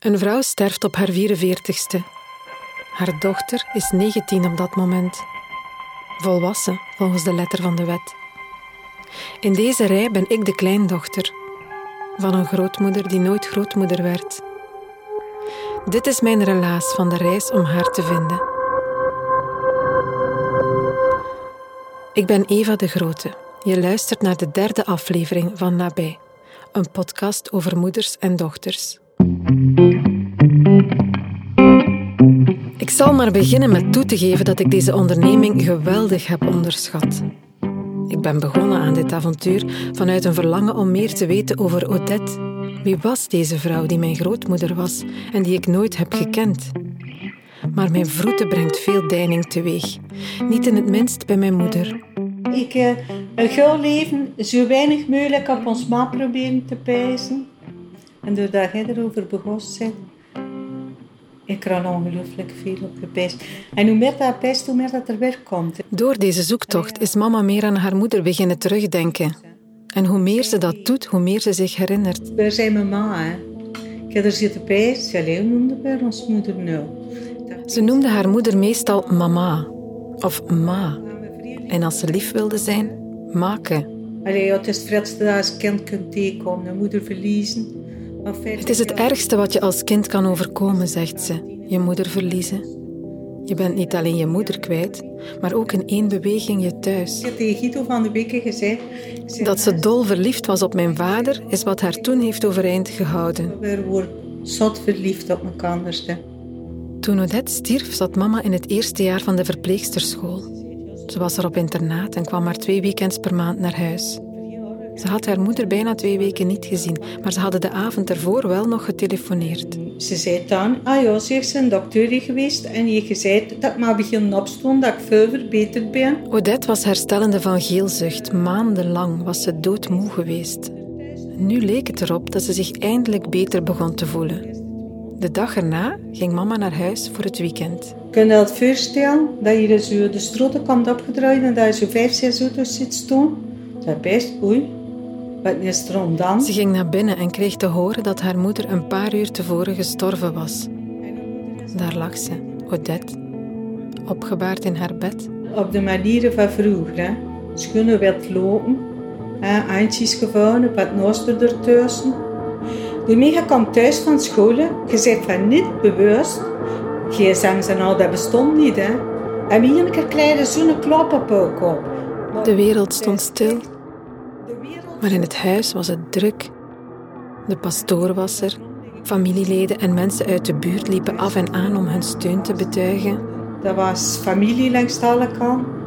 Een vrouw sterft op haar 44ste. Haar dochter is 19 op dat moment. Volwassen, volgens de letter van de wet. In deze rij ben ik de kleindochter van een grootmoeder die nooit grootmoeder werd. Dit is mijn relaas van de reis om haar te vinden. Ik ben Eva de Grote. Je luistert naar de derde aflevering van Nabij, een podcast over moeders en dochters. Ik zal maar beginnen met toe te geven dat ik deze onderneming geweldig heb onderschat. Ik ben begonnen aan dit avontuur vanuit een verlangen om meer te weten over Odette. Wie was deze vrouw die mijn grootmoeder was en die ik nooit heb gekend? Maar mijn vroete brengt veel deining teweeg. Niet in het minst bij mijn moeder. Ik uh, een leven zo weinig mogelijk op ons ma proberen te pijzen. En doordat jij erover begonnen bent, ik er ongelooflijk veel op gepijst. En hoe meer dat pijst, hoe meer dat er weer komt. Door deze zoektocht is mama meer aan haar moeder beginnen terugdenken. En hoe meer ze dat doet, hoe meer ze zich herinnert. Waar zijn mama, hè? Ik heb er zitten. Ja, hoe noemde bij ons moeder nou? Ze noemde haar moeder meestal mama of ma. En als ze lief wilde zijn, maken. Allee, het is het dat je als kind kunt tegenkomen. Je moeder verliezen. Het is het ergste wat je als kind kan overkomen, zegt ze. Je moeder verliezen. Je bent niet alleen je moeder kwijt, maar ook in één beweging je thuis. Ik heb tegen Guido van de Bekke gezegd... Dat ze dol verliefd was op mijn vader, is wat haar toen heeft overeind gehouden. We worden zot verliefd op elkaar. Toen Odette stierf, zat mama in het eerste jaar van de verpleegsterschool. Ze was er op internaat en kwam maar twee weekends per maand naar huis. Ze had haar moeder bijna twee weken niet gezien, maar ze hadden de avond ervoor wel nog getelefoneerd. Ze zei dan, ah ja, ze is een dokter geweest en je zei dat ik maar beginnen opstond, dat ik veel verbeterd ben. Odette was herstellende van geelzucht. Maandenlang was ze doodmoe geweest. Nu leek het erop dat ze zich eindelijk beter begon te voelen. De dag erna ging mama naar huis voor het weekend. Kun je dat voorstellen? Dat je zo de stroten komt opgedraaid en dat je zo vijf, zes auto's zit staan? Dat is best, oei, wat is er dan? Ze ging naar binnen en kreeg te horen dat haar moeder een paar uur tevoren gestorven was. Daar lag ze, Odette, opgebaard in haar bed. Op de manieren van vroeger, hè. Schoenen werd lopen, hè. eindjes gevonden, wat nooster ertussen. De mega kwam thuis van school, je zegt van niet bewust. GSM's en al, dat bestond niet, hè. En wie een keer kleine zo'n klop op. De wereld stond stil. Maar in het huis was het druk. De pastoor was er, familieleden en mensen uit de buurt liepen af en aan om hun steun te betuigen. Dat was familie langs alle kanten.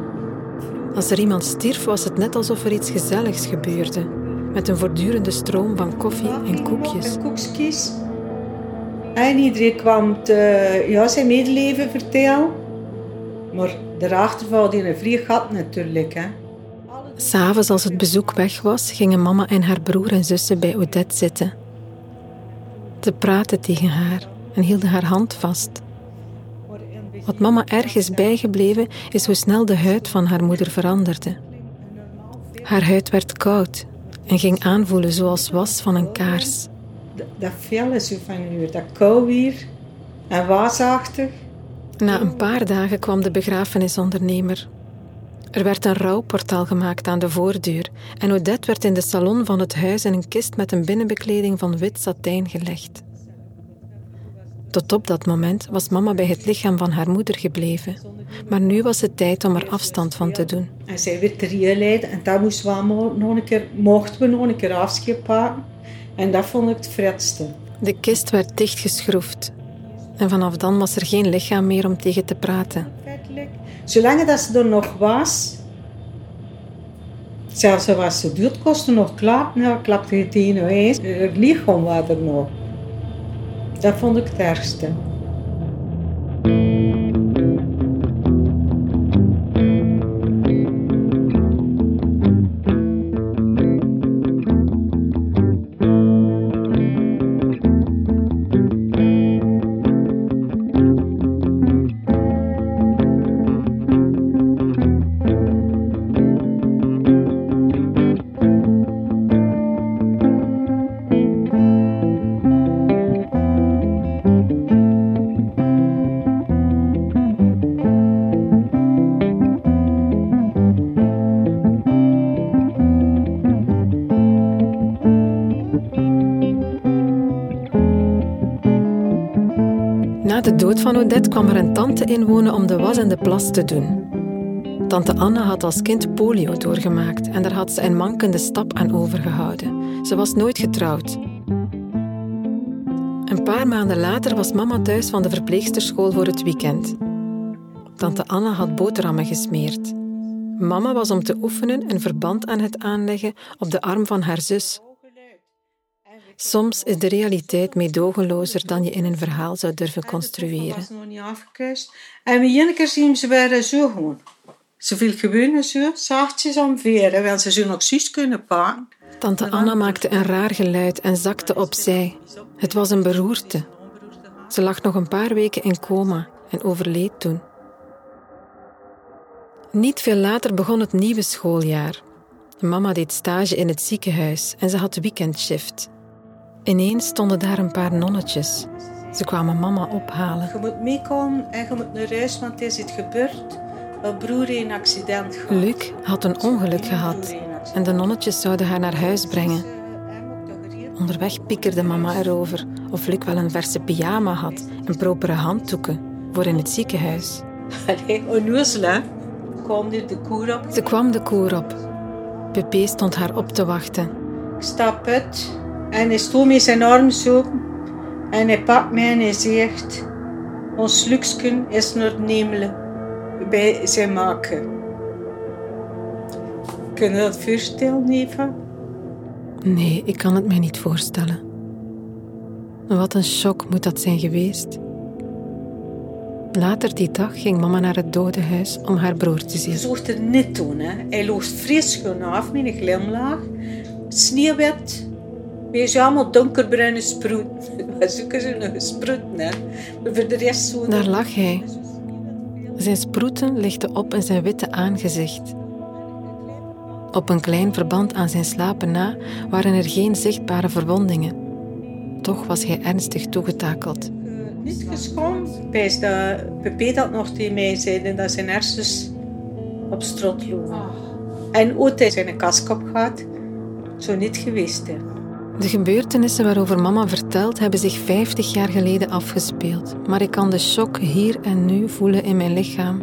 Als er iemand stierf, was het net alsof er iets gezelligs gebeurde. Met een voortdurende stroom van koffie en koekjes. En koekjes. En iedereen kwam te, ja, zijn medeleven vertellen. Maar daarachter valt in een vrije gat natuurlijk. Hè. S'avonds, als het bezoek weg was, gingen mama en haar broer en zussen bij Odette zitten. Ze praten tegen haar en hielden haar hand vast. Wat mama erg is bijgebleven, is hoe snel de huid van haar moeder veranderde. Haar huid werd koud en ging aanvoelen zoals was van een kaars. Dat vel is zo van u, dat kou hier en wasachtig. Na een paar dagen kwam de begrafenisondernemer er werd een rouwportaal gemaakt aan de voordeur en Odette werd in de salon van het huis in een kist met een binnenbekleding van wit satijn gelegd. Tot op dat moment was mama bij het lichaam van haar moeder gebleven, maar nu was het tijd om er afstand van te doen. En zij werd leiden en daar moesten we nog een keer, mochten we nog een keer afscheid pakken. En dat vond ik het fretste. De kist werd dichtgeschroefd en vanaf dan was er geen lichaam meer om tegen te praten. Zolang dat ze er nog was, zelfs als ze duurt, kostte nog klap, nou klapte het in eens. Het lichaam was er nog. Dat vond ik het ergste. Kwam er een tante inwonen om de was en de plas te doen. Tante Anne had als kind polio doorgemaakt en daar had ze een mankende stap aan overgehouden. Ze was nooit getrouwd. Een paar maanden later was mama thuis van de verpleegsterschool voor het weekend. Tante Anne had boterhammen gesmeerd. Mama was om te oefenen een verband aan het aanleggen op de arm van haar zus. Soms is de realiteit meedogenlozer dan je in een verhaal zou durven construeren. was nog niet afgekust. En we zien ze waren zo gewoon. Zoveel gewone zo, zachtjes omveren, wil ze zo nog zus kunnen pakken. Tante Anna maakte een raar geluid en zakte opzij. Het was een beroerte. Ze lag nog een paar weken in coma en overleed toen. Niet veel later begon het nieuwe schooljaar. Mama deed stage in het ziekenhuis en ze had weekendshift. Ineens stonden daar een paar nonnetjes. Ze kwamen mama ophalen. Je moet meekomen en je moet naar huis, want het is iets gebeurd. Mijn broer heeft een accident gehad. Luc had een ongeluk gehad en de nonnetjes zouden haar naar huis brengen. Onderweg piekerde mama erover of Luc wel een verse pyjama had en propere handdoeken voor in het ziekenhuis. Allee, onnozel hè. Kwam nu de koer op. Ze kwam de koer op. Pepe stond haar op te wachten. Ik stap uit en hij stond met zijn arm zo. En hij pakt mij en hij zegt... Ons luksken is naar Nemelen. Bij zijn maken. Kun je dat voorstellen, Eva? Nee, ik kan het mij niet voorstellen. Wat een shock moet dat zijn geweest. Later die dag ging mama naar het dodenhuis om haar broer te zien. zorgt er niet toen, hè. Hij loopt fris schoon af met een glimlach. Sneeuwwit. Weet je, allemaal donkerbruine sproeten. We zoeken ze nog sproeten, hè. Maar voor de rest zo... Daar lag hij. Zijn sproeten lichten op in zijn witte aangezicht. Op een klein verband aan zijn slapen na waren er geen zichtbare verwondingen. Toch was hij ernstig toegetakeld. Niet geschoond. Bijs dat Pepe dat nog tegen mij zei, dat zijn hersens op strot lopen. En ooit hij zijn kask op gehad. Zo niet geweest, hè. De gebeurtenissen waarover mama vertelt hebben zich 50 jaar geleden afgespeeld, maar ik kan de shock hier en nu voelen in mijn lichaam.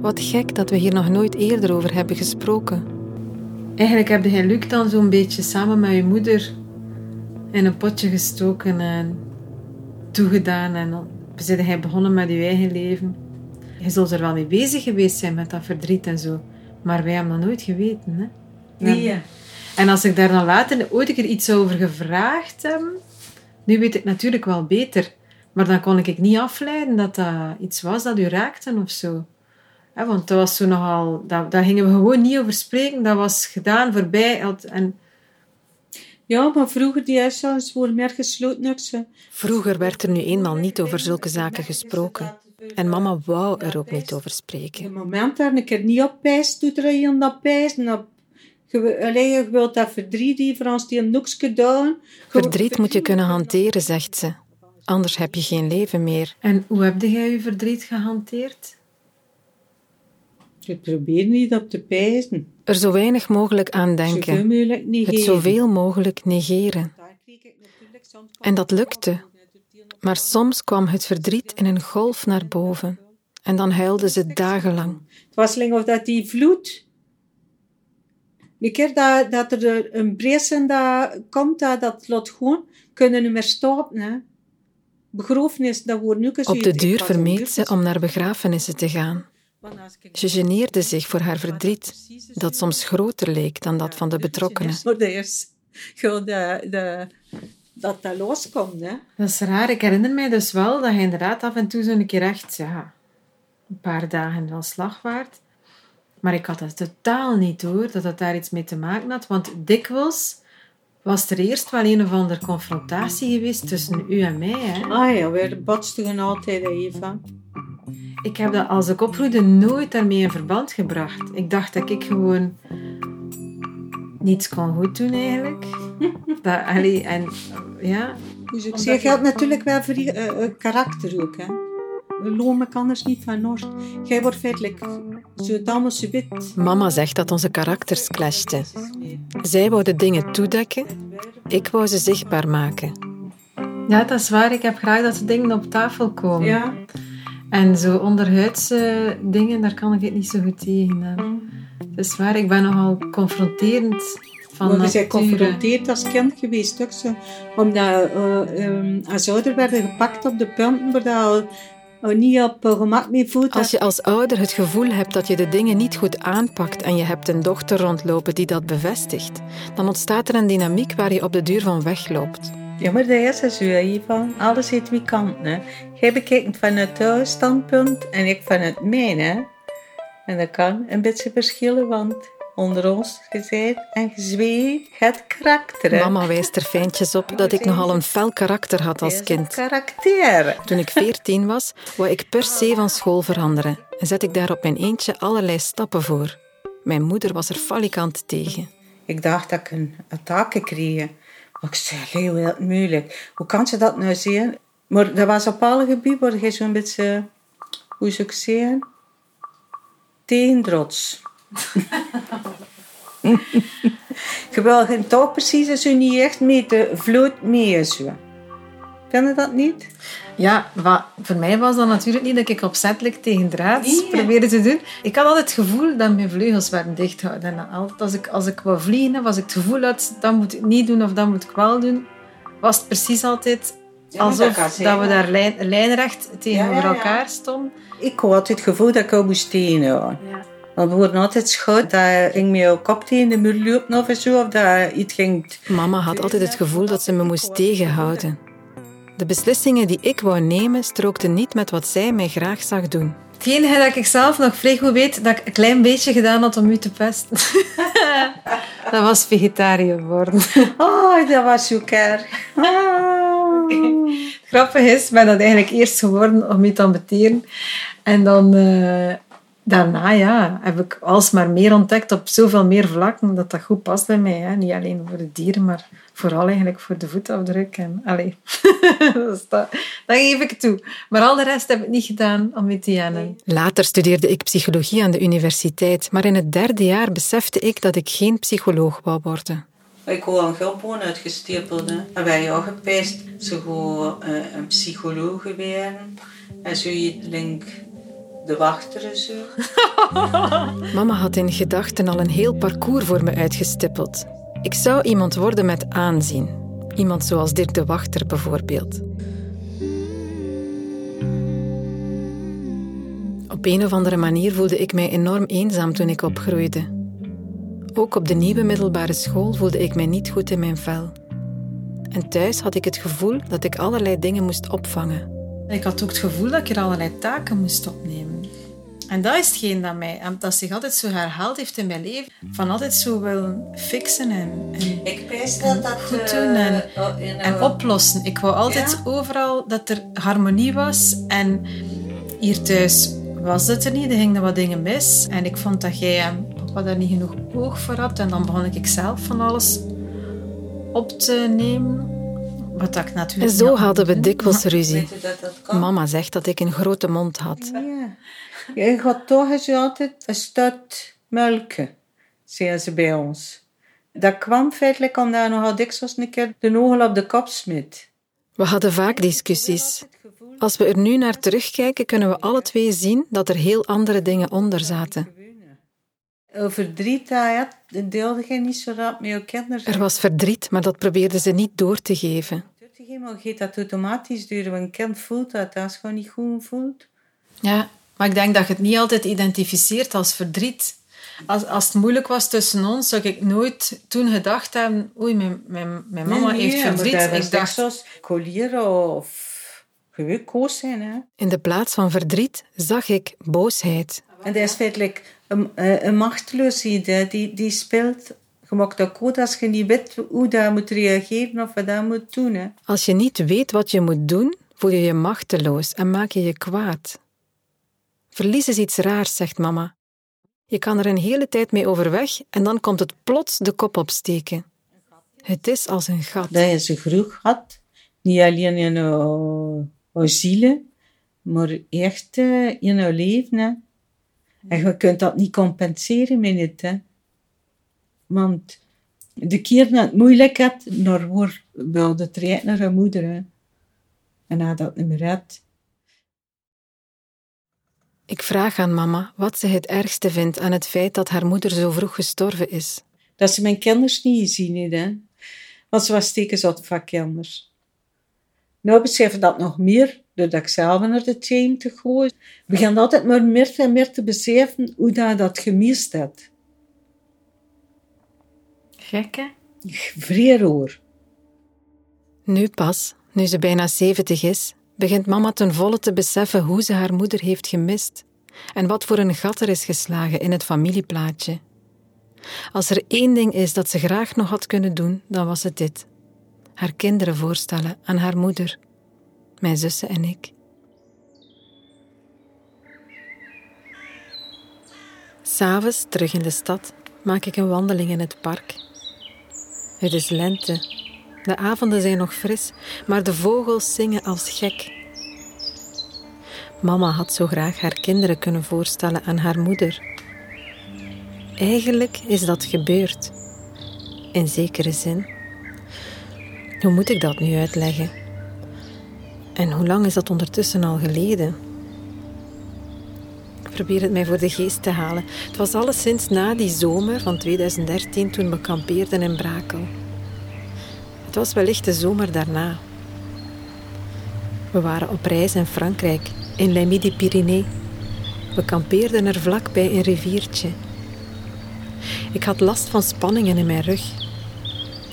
Wat gek dat we hier nog nooit eerder over hebben gesproken. Eigenlijk heb je Luc dan zo'n beetje samen met je moeder in een potje gestoken en toegedaan. En dan zijn hij begonnen met je eigen leven. Je zult er wel mee bezig geweest zijn met dat verdriet en zo. Maar wij hebben dat nooit geweten. Hè? Nee, hè. En als ik daar dan later ooit een keer iets over gevraagd heb, nu weet ik natuurlijk wel beter. Maar dan kon ik niet afleiden dat dat iets was dat u raakte of zo. Want dat was zo nogal, dat, daar gingen we gewoon niet over spreken. Dat was gedaan, voorbij. En Ja, maar vroeger die huishoudens worden meer gesloten. Vroeger werd er nu eenmaal niet over zulke zaken gesproken. En mama wou er ook niet over Op spreken. het moment daar een keer niet op pijst, doet er iemand dat pijst. En op, je, allee, je wilt dat verdriet die Frans die een noekske doen. Verdriet moet je kunnen hanteren, zegt ze. Anders heb je geen leven meer. En hoe heb jij je verdriet gehanteerd? Je probeert niet op te pijzen. Er zo weinig mogelijk aan denken. Het zoveel mogelijk negeren. En dat lukte. Maar soms kwam het verdriet in een golf naar boven. En dan huilde ze dagenlang. Het was lang of dat die vloed. De keer dat, dat er een bres in dat komt, dat, dat laat gewoon, kunnen niet meer stoppen. Hè. Begrafenis, dat wordt nu Op de duur vermeed ze om naar begrafenissen te gaan. Ze geneerde zich voor haar verdriet, dat soms groter leek dan dat van de betrokkenen. Voor de eerst, gewoon de, de, dat dat loskomt. Hè. Dat is raar. Ik herinner mij dus wel dat je inderdaad af en toe zo'n keer echt, ja, een paar dagen van slag waard. Maar ik had dat totaal niet door, dat het daar iets mee te maken had. Want dikwijls was er eerst wel een of andere confrontatie geweest tussen u en mij. Hè. Ah ja, we botsten altijd, Eva. Ik heb dat als ik opgroeide nooit daarmee in verband gebracht. Ik dacht dat ik gewoon niets kon goed doen eigenlijk. Dat, allee, en ja, Dus ik zeg, geldt natuurlijk wel voor je eh, eh, karakter ook. Hè. Lomen kan er niet van Noord. Jij wordt feitelijk zo allemaal zo wit. Mama zegt dat onze karakters clashten. Zij wou de dingen toedekken, ik wou ze zichtbaar maken. Ja, dat is waar. Ik heb graag dat de dingen op tafel komen. Ja. En zo onderhuidse dingen, daar kan ik het niet zo goed tegen. Het is waar, ik ben nogal confronterend van Maar we zijn geconfronteerd als kind geweest, ook zo. Omdat eh, ehm, als ouder werden gepakt op de punten waar dat al niet op eh, gemak mee voelt. Als je als ouder het gevoel hebt dat je de dingen niet goed aanpakt en je hebt een dochter rondlopen die dat bevestigt, dan ontstaat er een dynamiek waar je op de duur van wegloopt. Ja, maar dat is het zo, hè, Ivan. Alles heeft twee kanten. Hè. Jij bekijkt vanuit jouw standpunt en ik vanuit mijn. Hè. En dat kan een beetje verschillen, want onder ons gezegd en gezweet het karakter. Hè. Mama wijst er fijntjes op dat ik nogal een fel karakter had als kind. karakter. Toen ik veertien was, wou ik per se van school veranderen en zet ik daar op mijn eentje allerlei stappen voor. Mijn moeder was er falikant tegen. Ik dacht dat ik een attaque kreeg. Maar ik zei, heel, heel moeilijk. Hoe kan ze dat nou zien? Maar dat was op alle gebieden waar je zo'n beetje, hoe zou ik zeggen, tegendrots. je wil toch precies zo niet echt met de vloot mee. Zo. Vind je dat niet? Ja, wat, voor mij was dat natuurlijk niet dat ik opzettelijk tegen draad Nee. probeerde te doen. Ik had altijd het gevoel dat mijn vleugels werden dichtgehouden. En altijd als ik, als ik wou vliegen, was ik het gevoel had, dat moet ik niet doen of dat moet ik wel doen. Was het precies altijd Ja, dat alsof dat, we daar lijn, lijnrecht tegenover Ja, ja, ja. elkaar stonden. Ik had altijd het gevoel dat ik jou moest tegenhouden. Want we worden altijd schout dat ik met jouw kop tegen de muur lopen of zo, of dat iets ging Mama had altijd het gevoel dat ze me moest tegenhouden. De beslissingen die ik wou nemen strookten niet met wat zij mij graag zag doen. Het enige dat ik zelf nog vrij goed weet, dat ik een klein beetje gedaan had om u te pesten. dat was vegetariër worden. Oh, dat was zo erg. Oh. Grappig is, ik ben dat eigenlijk eerst geworden om u te ambeteren. En dan eh, daarna ja, heb ik alsmaar meer ontdekt op zoveel meer vlakken dat dat goed past bij mij. Hè. Niet alleen voor de dieren, maar vooral eigenlijk voor de voetafdruk. En, allee, dat, is dat, dat geef ik toe. Maar al de rest heb ik niet gedaan om te jennen. Later studeerde ik psychologie aan de universiteit, maar in het derde jaar besefte ik dat ik geen psycholoog wou worden. Ik hoor een gulpoon uitgestepeld. hè. En wij jou gepest. Ze gewoon eh, een psycholoog werden. En zo je link de wachter en zo. Mama had in gedachten al een heel parcours voor me uitgestippeld. Ik zou iemand worden met aanzien. Iemand zoals Dirk de Wachter bijvoorbeeld. Op een of andere manier voelde ik mij enorm eenzaam toen ik opgroeide. Ook op de nieuwe middelbare school voelde ik mij niet goed in mijn vel. En thuis had ik het gevoel dat ik allerlei dingen moest opvangen. Ik had ook het gevoel dat ik er allerlei taken moest opnemen. En dat is hetgeen dat, mij, dat zich altijd zo herhaald heeft in mijn leven. Van altijd zo willen fixen en, en, Ik pest dat dat... goed eh, doen en, oh, in, en eh, oplossen. Ik wou altijd Ja? overal dat er harmonie was. En hier thuis was het er niet. Er gingen wat dingen mis. En ik vond dat jij en papa daar niet genoeg oog voor had. En dan begon ik zelf van alles op te nemen. Wat dat ik natuurlijk En zo hadden we dikwijls ruzie. Mama zegt dat ik een grote mond had. Ja. Je gaat toch altijd een stad melken, zeggen ze bij ons. Dat kwam feitelijk omdat je nogal dikwijls een keer de ogen op de kop smet. We hadden vaak discussies. Als we er nu naar terugkijken, kunnen we alle twee zien dat er heel andere dingen onder zaten. Verdriet, dat ja, dat deelde je niet zo rap met je kinderen. Er was verdriet, maar dat probeerden ze niet door te geven. Maar gaat dat automatisch duren, een kind voelt dat. Als je gewoon niet goed voelt. Ja, maar ik denk dat je het niet altijd identificeert als verdriet. Als, als het moeilijk was tussen ons, zou ik nooit toen gedacht hebben... Oei, mijn, mijn, mijn mama Nee, heeft nee, verdriet. Ik dacht, zoals coleren of gewoon koos zijn. Hè. in de plaats van verdriet zag ik boosheid. En dat is feitelijk een, eh, een machteloosheid hè, die, die speelt. Je maakt dat goed als je niet weet hoe je moet reageren of wat je moet doen. Hè. Als je niet weet wat je moet doen, voel je je machteloos en maak je je kwaad. Verlies is iets raars, zegt mama. Je kan er een hele tijd mee overweg en dan komt het plots de kop opsteken. Het is als een gat. Dat je ze vroeg had, niet alleen in je, zielen, maar echt eh, in je leven. En je kunt dat niet compenseren met het. Hè. Want de keer dat het moeilijk had, naar waar wilde het naar je moeder. En hij dat niet meer. Ik vraag aan mama wat ze het ergste vindt aan het feit dat haar moeder zo vroeg gestorven is. Dat ze mijn kinders niet gezien heeft, hè. Want ze was steken zat van kinders. Nou beseffen dat nog meer, doordat ik zelf naar de team te gooien. We gaan altijd maar meer en meer te beseffen hoe dat, dat gemist heeft. Gekke? Vreer hoor. Nu pas, nu ze bijna 70 is, begint mama ten volle te beseffen hoe ze haar moeder heeft gemist en wat voor een gat er is geslagen in het familieplaatje. Als er één ding is dat ze graag nog had kunnen doen, dan was het dit: haar kinderen voorstellen aan haar moeder, mijn zussen en ik. S'avonds, terug in de stad, maak ik een wandeling in het park. Het is lente. De avonden zijn nog fris, maar de vogels zingen als gek. Mama had zo graag haar kinderen kunnen voorstellen aan haar moeder. Eigenlijk is dat gebeurd. In zekere zin. Hoe moet ik dat nu uitleggen? En hoe lang is dat ondertussen al geleden? Ik probeer het mij voor de geest te halen. Het was alleszins na die zomer van 2013 toen we kampeerden in Brakel. Was wellicht de zomer daarna. We waren op reis in Frankrijk, in Les Midi-Pyrénées. We kampeerden er vlakbij een riviertje. Ik had last van spanningen in mijn rug.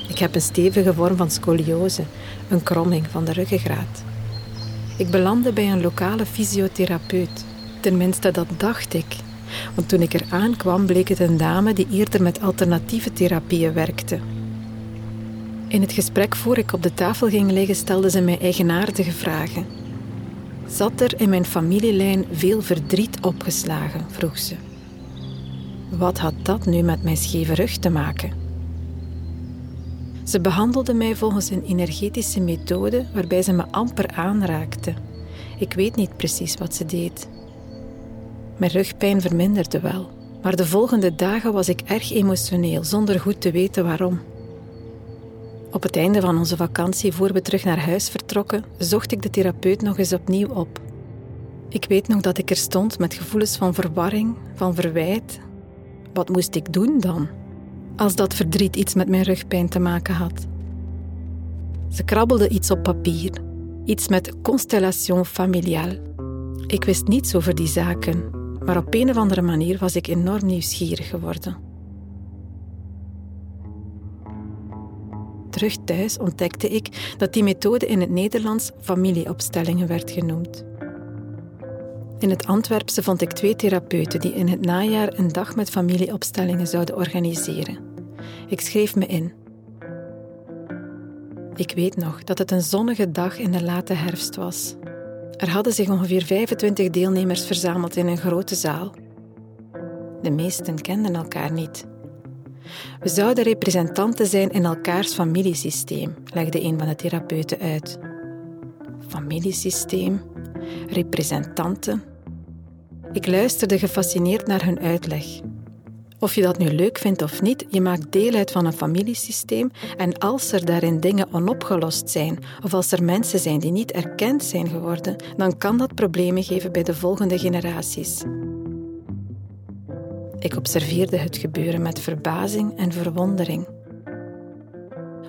Ik heb een stevige vorm van scoliose, een kromming van de ruggengraat. Ik belandde bij een lokale fysiotherapeut. Tenminste, dat dacht ik. Want toen ik er aankwam, bleek het een dame die eerder met alternatieve therapieën werkte. In het gesprek voor ik op de tafel ging liggen, stelde ze mij eigenaardige vragen. Zat er in mijn familielijn veel verdriet opgeslagen? vroeg ze. Wat had dat nu met mijn scheve rug te maken? Ze behandelde mij volgens een energetische methode waarbij ze me amper aanraakte. Ik weet niet precies wat ze deed. Mijn rugpijn verminderde wel, maar de volgende dagen was ik erg emotioneel, zonder goed te weten waarom. Op het einde van onze vakantie, voor we terug naar huis vertrokken, zocht ik de therapeut nog eens opnieuw op. Ik weet nog dat ik er stond met gevoelens van verwarring, van verwijt. Wat moest ik doen dan? Als dat verdriet iets met mijn rugpijn te maken had. Ze krabbelde iets op papier, iets met constellation familiale. Ik wist niets over die zaken, maar op een of andere manier was ik enorm nieuwsgierig geworden. Terug thuis ontdekte ik dat die methode in het Nederlands familieopstellingen werd genoemd. In het Antwerpse vond ik twee therapeuten die in het najaar een dag met familieopstellingen zouden organiseren. Ik schreef me in. Ik weet nog dat het een zonnige dag in de late herfst was. Er hadden zich ongeveer 25 deelnemers verzameld in een grote zaal. De meesten kenden elkaar niet. We zouden representanten zijn in elkaars familiesysteem, legde een van de therapeuten uit. Familiesysteem, representanten. Ik luisterde gefascineerd naar hun uitleg. Of je dat nu leuk vindt of niet, je maakt deel uit van een familiesysteem en als er daarin dingen onopgelost zijn of als er mensen zijn die niet erkend zijn geworden, dan kan dat problemen geven bij de volgende generaties. Ik observeerde het gebeuren met verbazing en verwondering.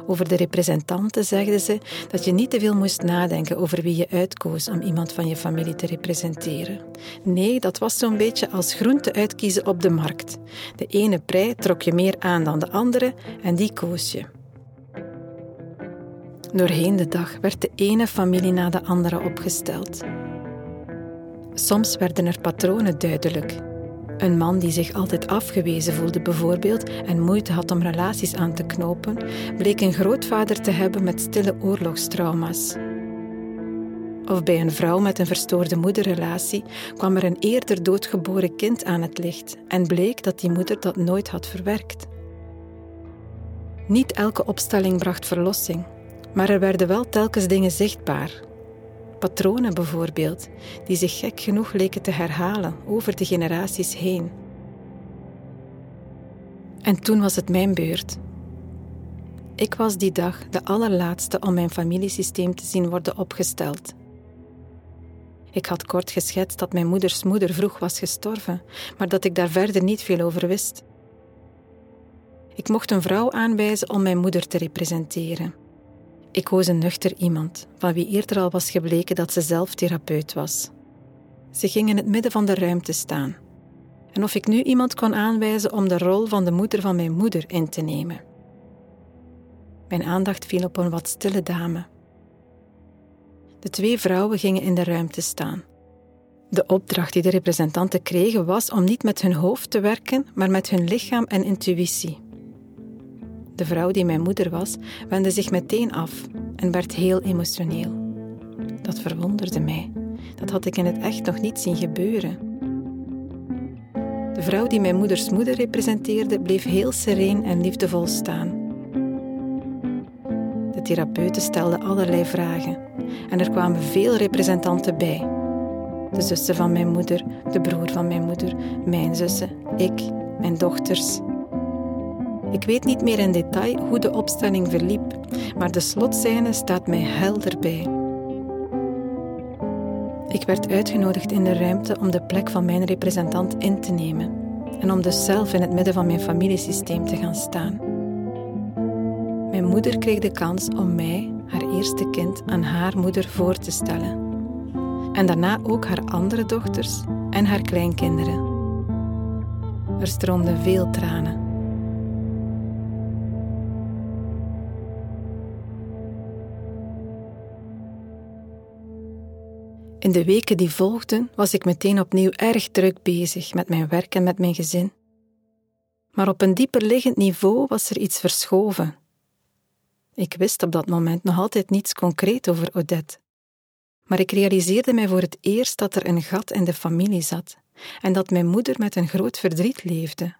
Over de representanten zegden ze dat je niet te veel moest nadenken over wie je uitkoos om iemand van je familie te representeren. Nee, dat was zo'n beetje als groente uitkiezen op de markt. De ene prei trok je meer aan dan de andere en die koos je. Doorheen de dag werd de ene familie na de andere opgesteld. Soms werden er patronen duidelijk een man die zich altijd afgewezen voelde bijvoorbeeld en moeite had om relaties aan te knopen, bleek een grootvader te hebben met stille oorlogstrauma's. Of bij een vrouw met een verstoorde moederrelatie kwam er een eerder doodgeboren kind aan het licht en bleek dat die moeder dat nooit had verwerkt. Niet elke opstelling bracht verlossing, maar er werden wel telkens dingen zichtbaar, Patronen bijvoorbeeld, die zich gek genoeg leken te herhalen over de generaties heen. En toen was het mijn beurt. Ik was die dag de allerlaatste om mijn familiesysteem te zien worden opgesteld. Ik had kort geschetst dat mijn moeders moeder vroeg was gestorven, maar dat ik daar verder niet veel over wist. Ik mocht een vrouw aanwijzen om mijn moeder te representeren. Ik koos een nuchter iemand, van wie eerder al was gebleken dat ze zelf therapeut was. Ze ging in het midden van de ruimte staan. En of ik nu iemand kon aanwijzen om de rol van de moeder van mijn moeder in te nemen. Mijn aandacht viel op een wat stille dame. De twee vrouwen gingen in de ruimte staan. De opdracht die de representanten kregen was om niet met hun hoofd te werken, maar met hun lichaam en intuïtie. De vrouw die mijn moeder was, wendde zich meteen af en werd heel emotioneel. Dat verwonderde mij. Dat had ik in het echt nog niet zien gebeuren. De vrouw die mijn moeders moeder representeerde, bleef heel sereen en liefdevol staan. De therapeuten stelden allerlei vragen en er kwamen veel representanten bij. De zussen van mijn moeder, de broer van mijn moeder, mijn zussen, ik, mijn dochters. Ik weet niet meer in detail hoe de opstelling verliep, maar de slotscène staat mij helder bij. Ik werd uitgenodigd in de ruimte om de plek van mijn representant in te nemen en om dus zelf in het midden van mijn familiesysteem te gaan staan. Mijn moeder kreeg de kans om mij, haar eerste kind, aan haar moeder voor te stellen. En daarna ook haar andere dochters en haar kleinkinderen. Er stroomden veel tranen. In de weken die volgden was ik meteen opnieuw erg druk bezig met mijn werk en met mijn gezin. Maar op een dieper liggend niveau was er iets verschoven. Ik wist op dat moment nog altijd niets concreet over Odette. Maar ik realiseerde mij voor het eerst dat er een gat in de familie zat en dat mijn moeder met een groot verdriet leefde.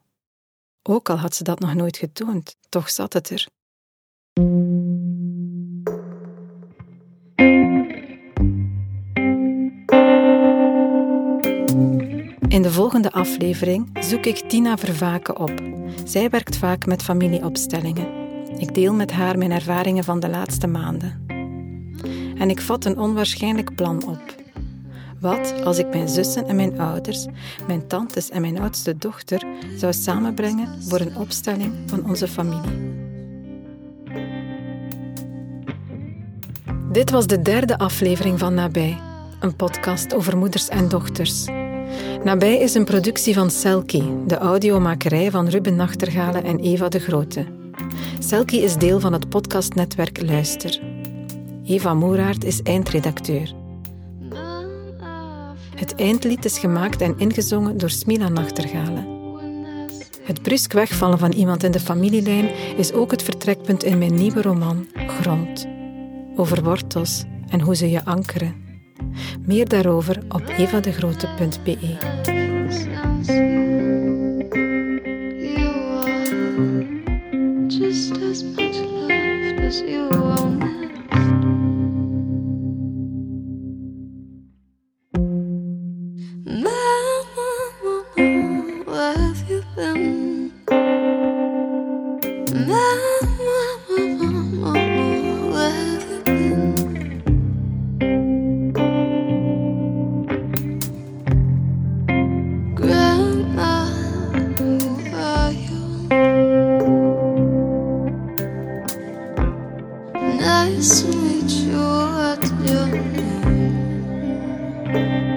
Ook al had ze dat nog nooit getoond, toch zat het er. In de volgende aflevering zoek ik Tina Vervaken op. Zij werkt vaak met familieopstellingen. Ik deel met haar mijn ervaringen van de laatste maanden. En ik vat een onwaarschijnlijk plan op. Wat als ik mijn zussen en mijn ouders, mijn tantes en mijn oudste dochter zou samenbrengen voor een opstelling van onze familie? Dit was de derde aflevering van Nabij, een podcast over moeders en dochters. Nabij is een productie van Selkie, de audiomakerij van Ruben Nachtergalen en Eva de Grote. Selkie is deel van het podcastnetwerk Luister. Eva Moeraert is eindredacteur. Het eindlied is gemaakt en ingezongen door Smila Nachtergalen. Het brusk wegvallen van iemand in de familielijn is ook het vertrekpunt in mijn nieuwe roman Grond. Over wortels en hoe ze je ankeren. Meer daarover op evadegrote.be. you